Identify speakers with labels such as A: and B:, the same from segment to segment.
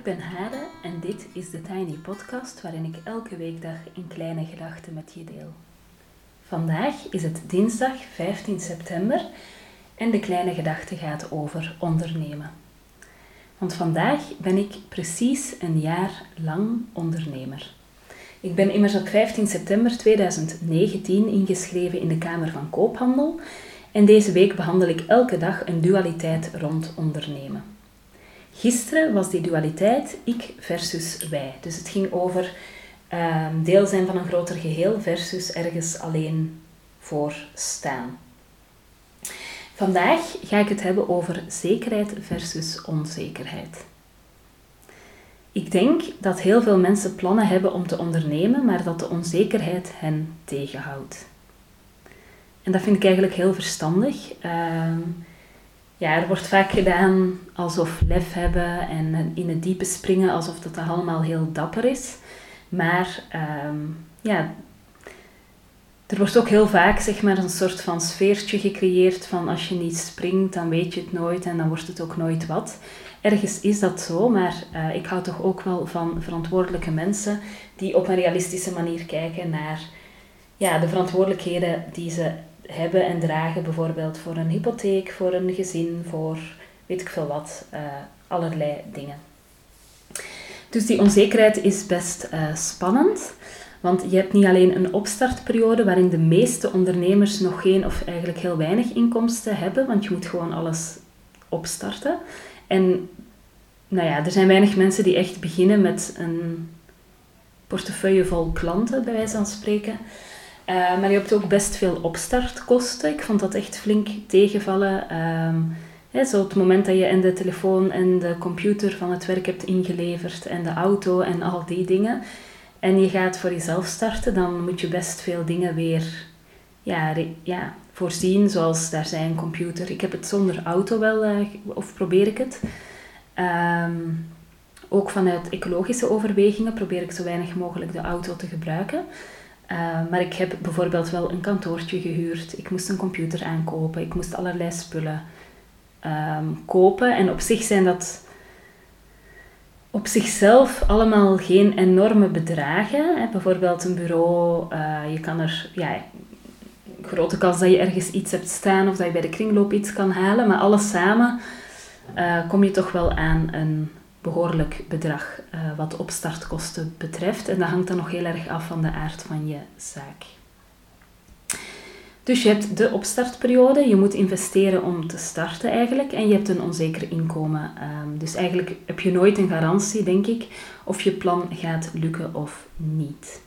A: Ik ben Hade en dit is de Tiny Podcast waarin ik elke weekdag een kleine gedachte met je deel. Vandaag is het dinsdag 15 september en de kleine gedachte gaat over ondernemen. Want vandaag ben ik precies een jaar lang ondernemer. Ik ben immers op 15 september 2019 ingeschreven in de Kamer van Koophandel en deze week behandel ik elke dag een dualiteit rond ondernemen. Gisteren was die dualiteit ik versus wij. Dus het ging over ehm, deel zijn van een groter geheel versus ergens alleen voor staan. Vandaag ga ik het hebben over zekerheid versus onzekerheid. Ik denk dat heel veel mensen plannen hebben om te ondernemen, maar dat de onzekerheid hen tegenhoudt. En dat vind ik eigenlijk heel verstandig. Ehm, ja, er wordt vaak gedaan alsof lef hebben en in het diepe springen alsof dat allemaal heel dapper is. Maar ehm, ja, er wordt ook heel vaak zeg maar, een soort van sfeertje gecreëerd van als je niet springt, dan weet je het nooit en dan wordt het ook nooit wat. Ergens is dat zo, maar uh, ik hou toch ook wel van verantwoordelijke mensen die op een realistische manier kijken naar ja, de verantwoordelijkheden die ze hebben en dragen, bijvoorbeeld voor een hypotheek, voor een gezin, voor weet ik veel wat, uh, allerlei dingen. Dus die onzekerheid is best uh, spannend. Want je hebt niet alleen een opstartperiode waarin de meeste ondernemers nog geen of eigenlijk heel weinig inkomsten hebben, want je moet gewoon alles opstarten. En nou ja, er zijn weinig mensen die echt beginnen met een portefeuille vol klanten, bij wijze van spreken. Uh, maar je hebt ook best veel opstartkosten. Ik vond dat echt flink tegenvallen. Um, zo het moment dat je in de telefoon en de computer van het werk hebt ingeleverd en de auto en al die dingen en je gaat voor jezelf starten, dan moet je best veel dingen weer ja, ja, voorzien, zoals daar zijn computer. Ik heb het zonder auto wel, uh, of probeer ik het. Um, ook vanuit ecologische overwegingen probeer ik zo weinig mogelijk de auto te gebruiken. Uh, maar ik heb bijvoorbeeld wel een kantoortje gehuurd. Ik moest een computer aankopen. Ik moest allerlei spullen um, kopen. En op zich zijn dat op zichzelf allemaal geen enorme bedragen. Hè. Bijvoorbeeld een bureau, uh, je kan er, ja, grote kans dat je ergens iets hebt staan of dat je bij de kringloop iets kan halen, maar alles samen uh, kom je toch wel aan een behoorlijk bedrag uh, wat opstartkosten betreft. En dat hangt dan nog heel erg af van de aard van je zaak. Dus je hebt de opstartperiode, je moet investeren om te starten eigenlijk en je hebt een onzeker inkomen. Um, dus eigenlijk heb je nooit een garantie, denk ik, of je plan gaat lukken of niet.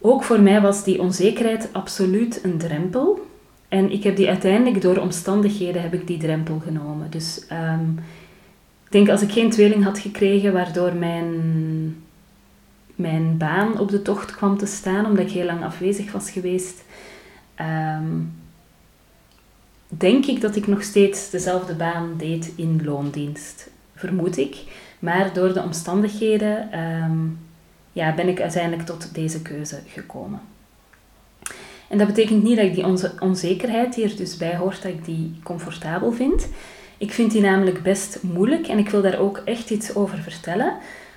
A: Ook voor mij was die onzekerheid absoluut een drempel. En ik heb die uiteindelijk door omstandigheden heb ik die drempel genomen. Dus um, ik denk als ik geen tweeling had gekregen waardoor mijn mijn baan op de tocht kwam te staan, omdat ik heel lang afwezig was geweest, um, denk ik dat ik nog steeds dezelfde baan deed in loondienst. Vermoed ik. Maar door de omstandigheden um, ja, ben ik uiteindelijk tot deze keuze gekomen. En dat betekent niet dat ik die onze onzekerheid die er dus bij hoort, dat ik die comfortabel vind. Ik vind die namelijk best moeilijk en ik wil daar ook echt iets over vertellen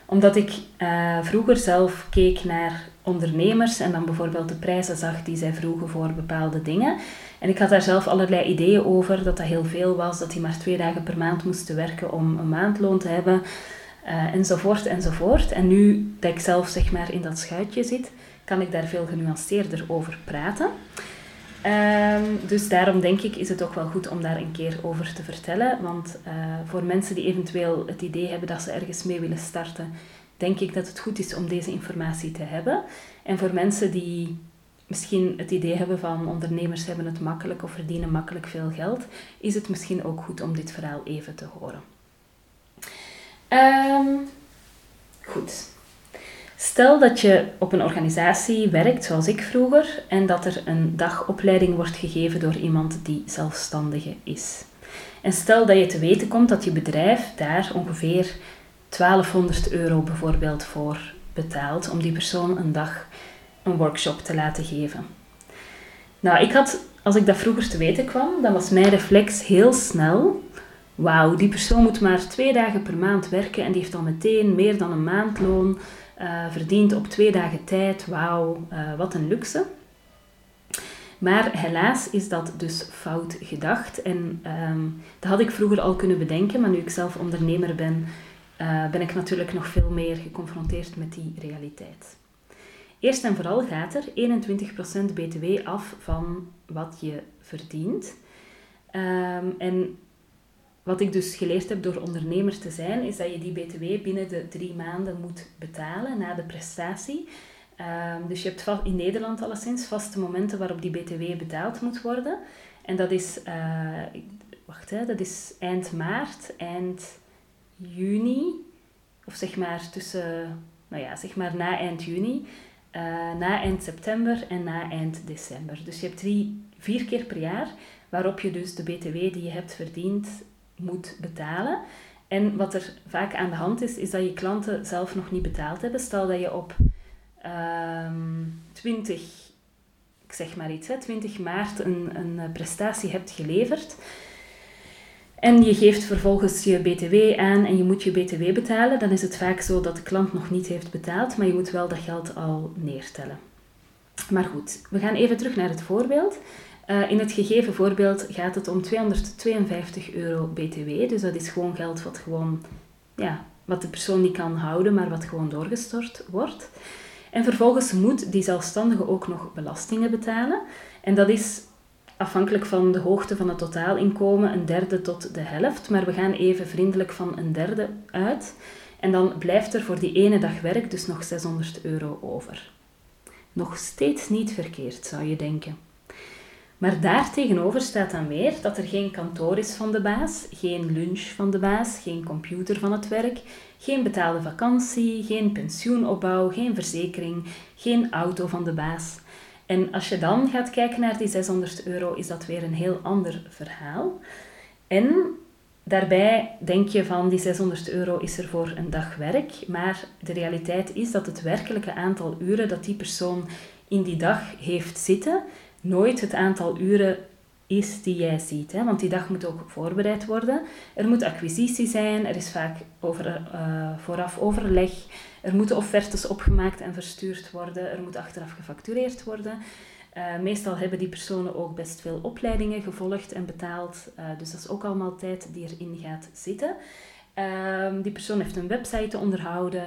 A: omdat ik uh, vroeger zelf keek naar ondernemers en dan bijvoorbeeld de prijzen zag die zij vroegen voor bepaalde dingen. En ik had daar zelf allerlei ideeën over, dat dat heel veel was, dat die maar twee dagen per maand moesten werken om een maandloon te hebben, uh, enzovoort, enzovoort. En nu dat ik zelf zeg maar in dat schuitje zit, kan ik daar veel genuanceerder over praten. Um, dus daarom denk ik is het ook wel goed om daar een keer over te vertellen. Want uh, voor mensen die eventueel het idee hebben dat ze ergens mee willen starten, denk ik dat het goed is om deze informatie te hebben. En voor mensen die misschien het idee hebben van ondernemers hebben het makkelijk of verdienen makkelijk veel geld, is het misschien ook goed om dit verhaal even te horen. Um, goed. Stel dat je op een organisatie werkt, zoals ik vroeger, en dat er een dagopleiding wordt gegeven door iemand die zelfstandige is. En stel dat je te weten komt dat je bedrijf daar ongeveer 1200 euro bijvoorbeeld voor betaalt om die persoon een dag een workshop te laten geven. Nou, ik had, als ik dat vroeger te weten kwam, dan was mijn reflex heel snel wauw, die persoon moet maar twee dagen per maand werken en die heeft al meteen meer dan een maandloon uh, verdiend op twee dagen tijd. Wauw, uh, wat een luxe. Maar helaas is dat dus fout gedacht. En um, dat had ik vroeger al kunnen bedenken, maar nu ik zelf ondernemer ben, uh, ben ik natuurlijk nog veel meer geconfronteerd met die realiteit. Eerst en vooral gaat er 21% BTW af van wat je verdient. Um, en wat ik dus geleerd heb door ondernemer te zijn, is dat je die BTW binnen de drie maanden moet betalen na de prestatie. Um, dus je hebt in Nederland alleszins vaste momenten waarop die BTW betaald moet worden. En dat is, uh, wacht, hè, dat is eind maart, eind juni, of zeg maar tussen, nou ja, zeg maar na eind juni, uh, na eind september en na eind december. Dus je hebt drie, vier keer per jaar waarop je dus de BTW die je hebt verdiend moet betalen. En wat er vaak aan de hand is, is dat je klanten zelf nog niet betaald hebben. Stel dat je op um, 20, ik zeg maar iets, hè, 20 maart een, een prestatie hebt geleverd. En je geeft vervolgens je BTW aan en je moet je BTW betalen. Dan is het vaak zo dat de klant nog niet heeft betaald, maar je moet wel dat geld al neertellen. Maar goed, we gaan even terug naar het voorbeeld. Uh, in het gegeven voorbeeld gaat het om 252 euro BTW. Dus dat is gewoon geld wat gewoon, ja, wat de persoon niet kan houden, maar wat gewoon doorgestort wordt. En vervolgens moet die zelfstandige ook nog belastingen betalen. En dat is afhankelijk van de hoogte van het totaalinkomen een derde tot de helft. Maar we gaan even vriendelijk van een derde uit. En dan blijft er voor die ene dag werk dus nog 600 euro over. Nog steeds niet verkeerd, zou je denken. Maar daartegenover staat dan weer dat er geen kantoor is van de baas, geen lunch van de baas, geen computer van het werk, geen betaalde vakantie, geen pensioenopbouw, geen verzekering, geen auto van de baas. En als je dan gaat kijken naar die 600 euro, is dat weer een heel ander verhaal. En daarbij denk je van die 600 euro is er voor een dag werk, maar de realiteit is dat het werkelijke aantal uren dat die persoon in die dag heeft zitten, nooit het aantal uren is die jij ziet. Hè? Want die dag moet ook voorbereid worden. Er moet acquisitie zijn, er is vaak over, uh, vooraf overleg, er moeten offertes opgemaakt en verstuurd worden, er moet achteraf gefactureerd worden. Uh, meestal hebben die personen ook best veel opleidingen gevolgd en betaald, uh, dus dat is ook allemaal tijd die erin gaat zitten. Um, die persoon heeft een website te onderhouden.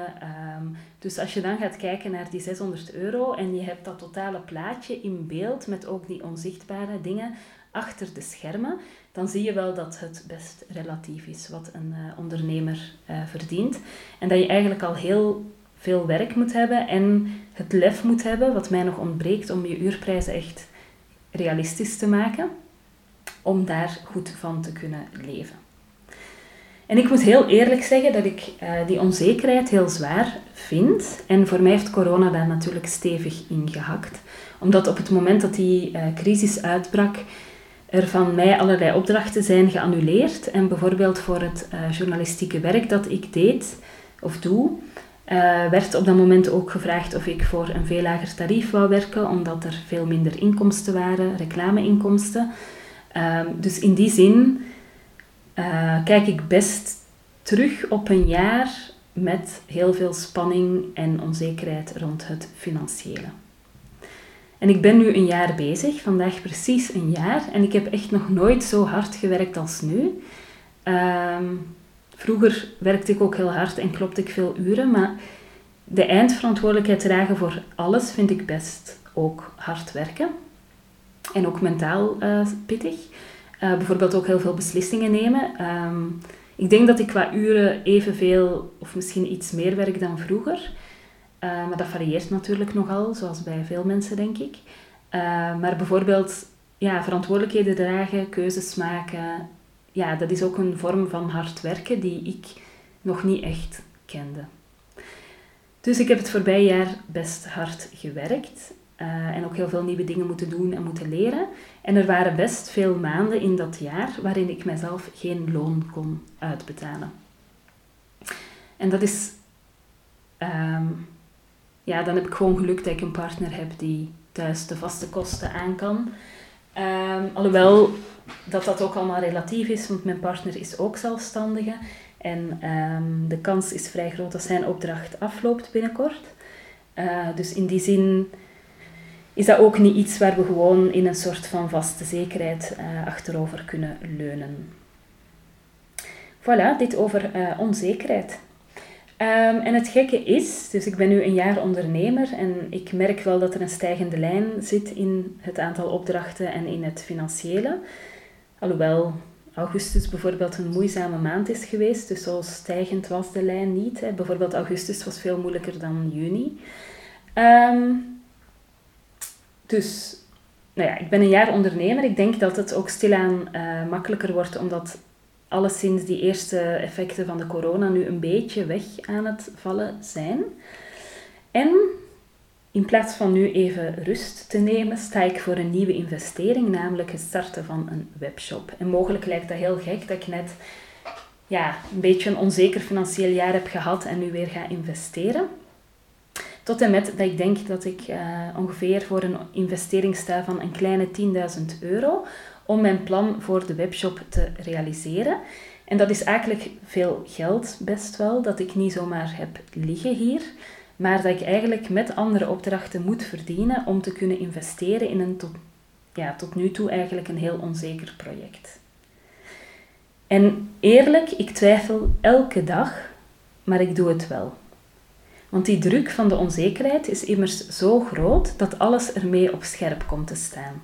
A: Um, dus als je dan gaat kijken naar die 600 euro en je hebt dat totale plaatje in beeld met ook die onzichtbare dingen achter de schermen, dan zie je wel dat het best relatief is wat een uh, ondernemer uh, verdient. En dat je eigenlijk al heel veel werk moet hebben en het lef moet hebben, wat mij nog ontbreekt, om je uurprijzen echt realistisch te maken, om daar goed van te kunnen leven. En ik moet heel eerlijk zeggen dat ik uh, die onzekerheid heel zwaar vind. En voor mij heeft corona daar natuurlijk stevig in gehakt. Omdat op het moment dat die uh, crisis uitbrak, er van mij allerlei opdrachten zijn geannuleerd. En bijvoorbeeld voor het uh, journalistieke werk dat ik deed of doe, werd op dat moment ook gevraagd of ik voor een veel lager tarief wou werken, omdat er veel minder inkomsten waren, reclameinkomsten. Ehm, dus in die zin uh, kijk ik best terug op een jaar met heel veel spanning en onzekerheid rond het financiële. En ik ben nu een jaar bezig, vandaag precies een jaar, en ik heb echt nog nooit zo hard gewerkt als nu. Ehm, vroeger werkte ik ook heel hard en klopte ik veel uren, maar de eindverantwoordelijkheid dragen voor alles vind ik best ook hard werken. En ook mentaal uh, pittig. Uh, bijvoorbeeld ook heel veel beslissingen nemen. Um, ik denk dat ik qua uren evenveel of misschien iets meer werk dan vroeger. Uh, maar dat varieert natuurlijk nogal, zoals bij veel mensen, denk ik. Uh, maar bijvoorbeeld ja, verantwoordelijkheden dragen, keuzes maken. Ja, dat is ook een vorm van hard werken die ik nog niet echt kende. Dus ik heb het voorbije jaar best hard gewerkt. Uh, en ook heel veel nieuwe dingen moeten doen en moeten leren. En er waren best veel maanden in dat jaar waarin ik mezelf geen loon kon uitbetalen. En dat is, um, ja, dan heb ik gewoon geluk dat ik een partner heb die thuis de vaste kosten aan kan. Ehm, alhoewel dat dat ook allemaal relatief is, want mijn partner is ook zelfstandige. En ehm, de kans is vrij groot dat zijn opdracht afloopt binnenkort. Uh, dus in die zin is dat ook niet iets waar we gewoon in een soort van vaste zekerheid uh, achterover kunnen leunen. Voilà, dit over uh, onzekerheid. Um, en het gekke is, dus ik ben nu een jaar ondernemer en ik merk wel dat er een stijgende lijn zit in het aantal opdrachten en in het financiële. Alhoewel augustus bijvoorbeeld een moeizame maand is geweest, dus zo stijgend was de lijn niet. Hè. Bijvoorbeeld augustus was veel moeilijker dan juni. Um, dus nou ja, ik ben een jaar ondernemer. Ik denk dat het ook stilaan uh, makkelijker wordt, omdat alleszins die eerste effecten van de corona nu een beetje weg aan het vallen zijn. En in plaats van nu even rust te nemen, sta ik voor een nieuwe investering, namelijk het starten van een webshop. En mogelijk lijkt dat heel gek dat ik net ja, een beetje een onzeker financieel jaar heb gehad en nu weer ga investeren. Tot en met dat ik denk dat ik uh, ongeveer voor een investering sta van een kleine 10.000 euro om mijn plan voor de webshop te realiseren. En dat is eigenlijk veel geld, best wel, dat ik niet zomaar heb liggen hier, maar dat ik eigenlijk met andere opdrachten moet verdienen om te kunnen investeren in een tot, ja, tot nu toe eigenlijk een heel onzeker project. En eerlijk, ik twijfel elke dag, maar ik doe het wel. Want die druk van de onzekerheid is immers zo groot dat alles ermee op scherp komt te staan.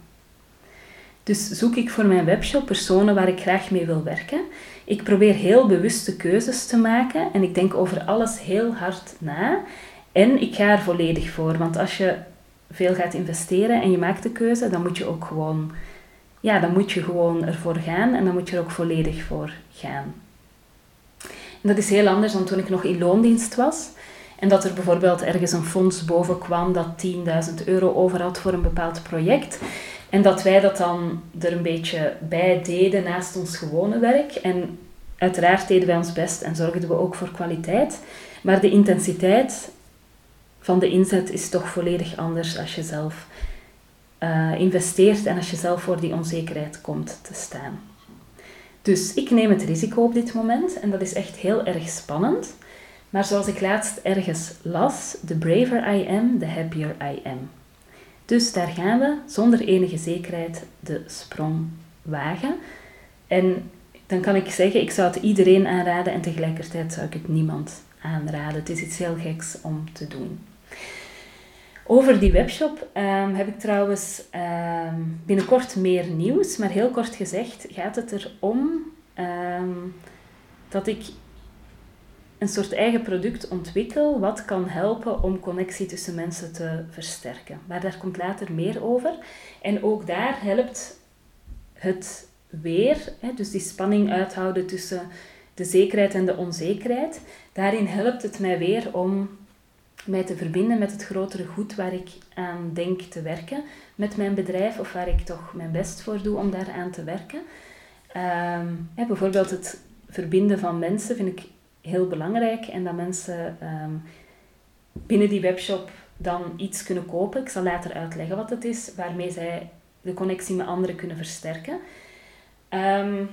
A: Dus zoek ik voor mijn webshop personen waar ik graag mee wil werken. Ik probeer heel bewuste keuzes te maken en ik denk over alles heel hard na. En ik ga er volledig voor, want als je veel gaat investeren en je maakt de keuze, dan moet je ook gewoon, ja, dan moet je gewoon ervoor gaan en dan moet je er ook volledig voor gaan. Dat is heel anders dan toen ik nog in loondienst was. En dat er bijvoorbeeld ergens een fonds boven kwam dat 10.000 euro over had voor een bepaald project. En dat wij dat dan er een beetje bij deden naast ons gewone werk. En uiteraard deden wij ons best en zorgden we ook voor kwaliteit. Maar de intensiteit van de inzet is toch volledig anders als je zelf uh, investeert en als je zelf voor die onzekerheid komt te staan. Dus ik neem het risico op dit moment en dat is echt heel erg spannend. Maar zoals ik laatst ergens las, the braver I am, the happier I am. Dus daar gaan we zonder enige zekerheid de sprong wagen. En dan kan ik zeggen, ik zou het iedereen aanraden en tegelijkertijd zou ik het niemand aanraden. Het is iets heel geks om te doen. Over die webshop um, heb ik trouwens um, binnenkort meer nieuws, maar heel kort gezegd gaat het erom um, dat ik een soort eigen product ontwikkel wat kan helpen om connectie tussen mensen te versterken. Maar daar komt later meer over. En ook daar helpt het weer, dus die spanning uithouden tussen de zekerheid en de onzekerheid. Daarin helpt het mij weer om mij te verbinden met het grotere goed waar ik aan denk te werken met mijn bedrijf of waar ik toch mijn best voor doe om daaraan te werken. Hè, bijvoorbeeld het verbinden van mensen vind ik heel belangrijk en dat mensen ehm, binnen die webshop dan iets kunnen kopen. Ik zal later uitleggen wat het is, waarmee zij de connectie met anderen kunnen versterken. Ehm,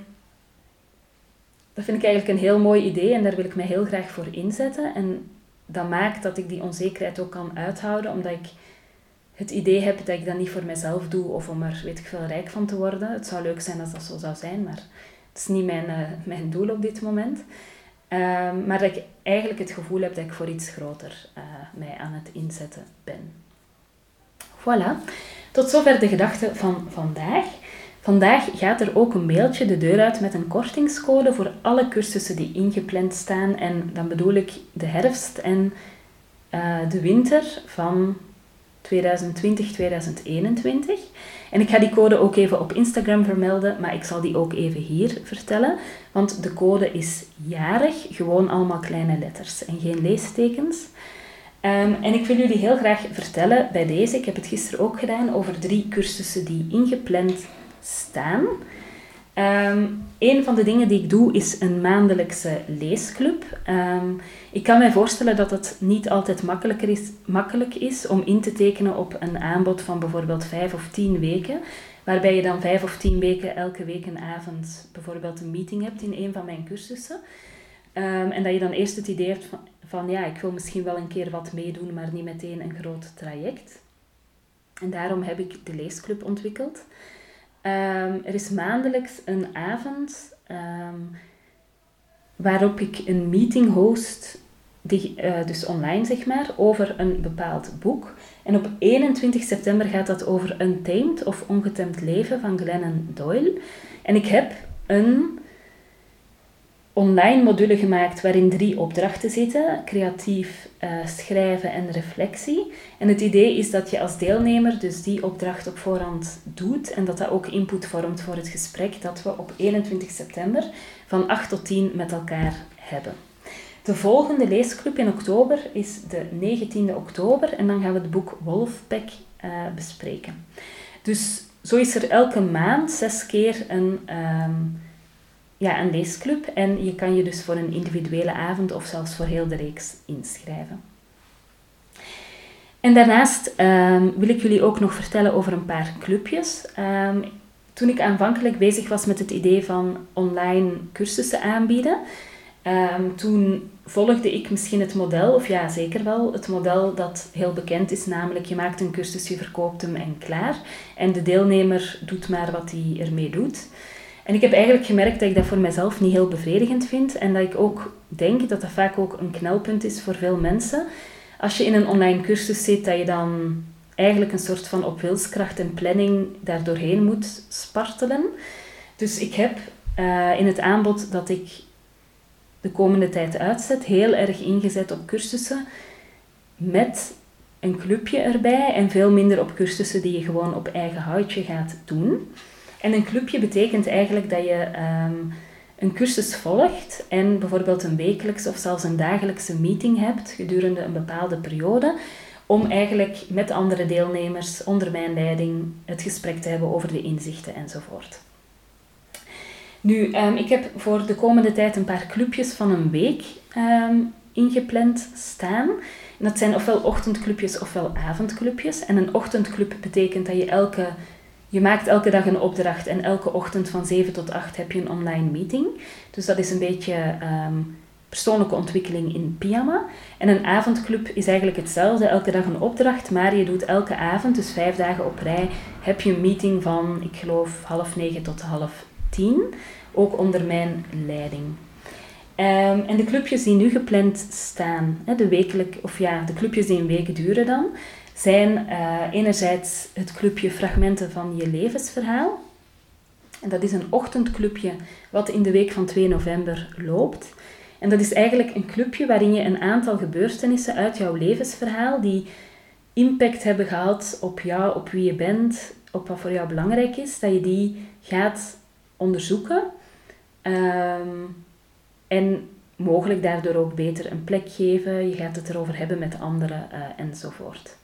A: dat vind ik eigenlijk een heel mooi idee en daar wil ik mij heel graag voor inzetten. En dat maakt dat ik die onzekerheid ook kan uithouden, omdat ik het idee heb dat ik dat niet voor mezelf doe of om er weet ik veel rijk van te worden. Het zou leuk zijn als dat zo zou zijn, maar het is niet mijn, uh, mijn doel op dit moment. Um, maar dat ik eigenlijk het gevoel heb dat ik voor iets groter uh, mij aan het inzetten ben. Voilà. Tot zover de gedachte van vandaag. Vandaag gaat er ook een mailtje de deur uit met een kortingscode voor alle cursussen die ingepland staan. En dan bedoel ik de herfst en uh, de winter van 2020, 2021. En ik ga die code ook even op Instagram vermelden, maar ik zal die ook even hier vertellen. Want de code is jarig, gewoon allemaal kleine letters en geen leestekens. Um, en ik wil jullie heel graag vertellen bij deze, ik heb het gisteren ook gedaan, over drie cursussen die ingepland staan. Um, een van de dingen die ik doe is een maandelijkse leesclub. Ehm, ik kan mij voorstellen dat het niet altijd makkelijker is, makkelijk is om in te tekenen op een aanbod van bijvoorbeeld vijf of tien weken. Waarbij je dan vijf of tien weken elke week een avond bijvoorbeeld een meeting hebt in een van mijn cursussen. Ehm, en dat je dan eerst het idee hebt van, van ja, ik wil misschien wel een keer wat meedoen, maar niet meteen een groot traject. En daarom heb ik de leesclub ontwikkeld. Ehm, er is maandelijks een avond ehm, waarop ik een meeting host, die, uh, dus online zeg maar, over een bepaald boek. En op 21 september gaat dat over Untamed of Ongetemd Leven van Glennon Doyle. En ik heb een online module gemaakt waarin drie opdrachten zitten: creatief, uh, schrijven en reflectie. En het idee is dat je als deelnemer dus die opdracht op voorhand doet en dat dat ook input vormt voor het gesprek dat we op 21 september van 8 tot 10 met elkaar hebben. De volgende leesclub in oktober is de 19e oktober en dan gaan we het boek Wolfpack uh, bespreken. Dus zo is er elke maand zes keer een. Um, ja, een leesclub en je kan je dus voor een individuele avond of zelfs voor heel de reeks inschrijven. En daarnaast um, wil ik jullie ook nog vertellen over een paar clubjes. Um, toen ik aanvankelijk bezig was met het idee van online cursussen aanbieden, um, toen volgde ik misschien het model, of ja, zeker wel, het model dat heel bekend is, namelijk je maakt een cursus, je verkoopt hem en klaar. En de deelnemer doet maar wat hij ermee doet. En ik heb eigenlijk gemerkt dat ik dat voor mezelf niet heel bevredigend vind en dat ik ook denk dat dat vaak ook een knelpunt is voor veel mensen. Als je in een online cursus zit, dat je dan eigenlijk een soort van op wilskracht en planning daar doorheen moet spartelen. Dus ik heb uh, in het aanbod dat ik de komende tijd uitzet, heel erg ingezet op cursussen met een clubje erbij en veel minder op cursussen die je gewoon op eigen houtje gaat doen. En een clubje betekent eigenlijk dat je ehm, een cursus volgt en bijvoorbeeld een wekelijks of zelfs een dagelijkse meeting hebt gedurende een bepaalde periode, om eigenlijk met andere deelnemers onder mijn leiding het gesprek te hebben over de inzichten enzovoort. Nu, um, ik heb voor de komende tijd een paar clubjes van een week um, ingepland staan. En dat zijn ofwel ochtendclubjes ofwel avondclubjes. En een ochtendclub betekent dat je elke je maakt elke dag een opdracht en elke ochtend van 7 tot 8 heb je een online meeting. Dus dat is een beetje ehm, persoonlijke ontwikkeling in pyjama. En een avondclub is eigenlijk hetzelfde, elke dag een opdracht, maar je doet elke avond, dus vijf dagen op rij, heb je een meeting van, ik geloof, half negen tot half tien, ook onder mijn leiding. Um, en de clubjes die nu gepland staan, de, wekelijk, of ja, de clubjes die een week duren dan, zijn uh, enerzijds het clubje Fragmenten van je levensverhaal. En dat is een ochtendclubje wat in de week van 2 november loopt. En dat is eigenlijk een clubje waarin je een aantal gebeurtenissen uit jouw levensverhaal die impact hebben gehad op jou, op wie je bent, op wat voor jou belangrijk is, dat je die gaat onderzoeken. Um, en mogelijk daardoor ook beter een plek geven. Je gaat het erover hebben met anderen uh, enzovoort.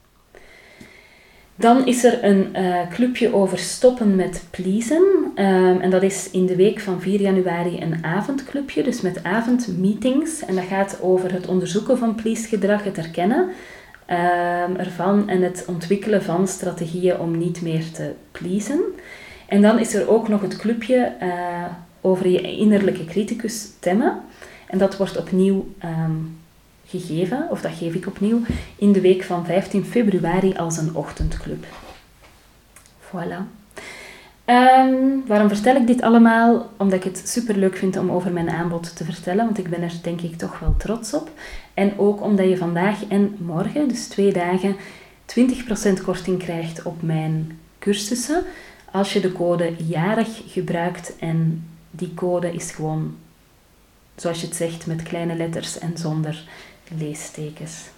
A: Dan is er een uh, clubje over stoppen met pleasen. Um, en dat is in de week van 4 januari een avondclubje, dus met avondmeetings. En dat gaat over het onderzoeken van please-gedrag, het herkennen um, ervan en het ontwikkelen van strategieën om niet meer te pleasen. En dan is er ook nog het clubje uh, over je innerlijke criticus stemmen. En dat wordt opnieuw um, gegeven, of dat geef ik opnieuw, in de week van 15 februari als een ochtendclub. Voilà. Um, waarom vertel ik dit allemaal? Omdat ik het super leuk vind om over mijn aanbod te vertellen, want ik ben er denk ik toch wel trots op. En ook omdat je vandaag en morgen, dus twee dagen, 20% korting krijgt op mijn cursussen als je de code jarig gebruikt en die code is gewoon, zoals je het zegt, met kleine letters en zonder leestekens.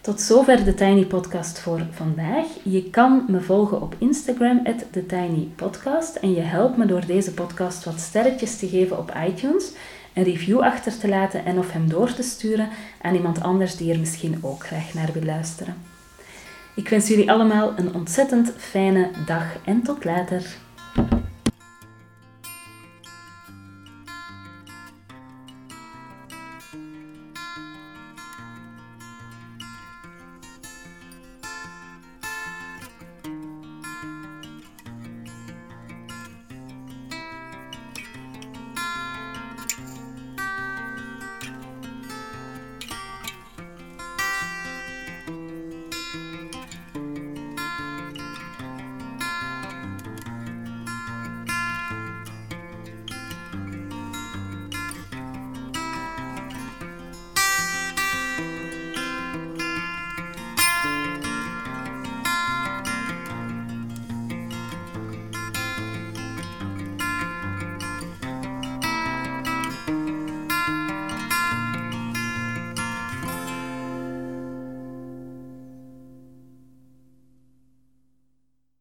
A: Tot zover de Tiny Podcast voor vandaag. Je kan me volgen op Instagram, TheTinyPodcast. En je helpt me door deze podcast wat sterretjes te geven op iTunes, een review achter te laten en of hem door te sturen aan iemand anders die er misschien ook graag naar wil luisteren. Ik wens jullie allemaal een ontzettend fijne dag en tot later.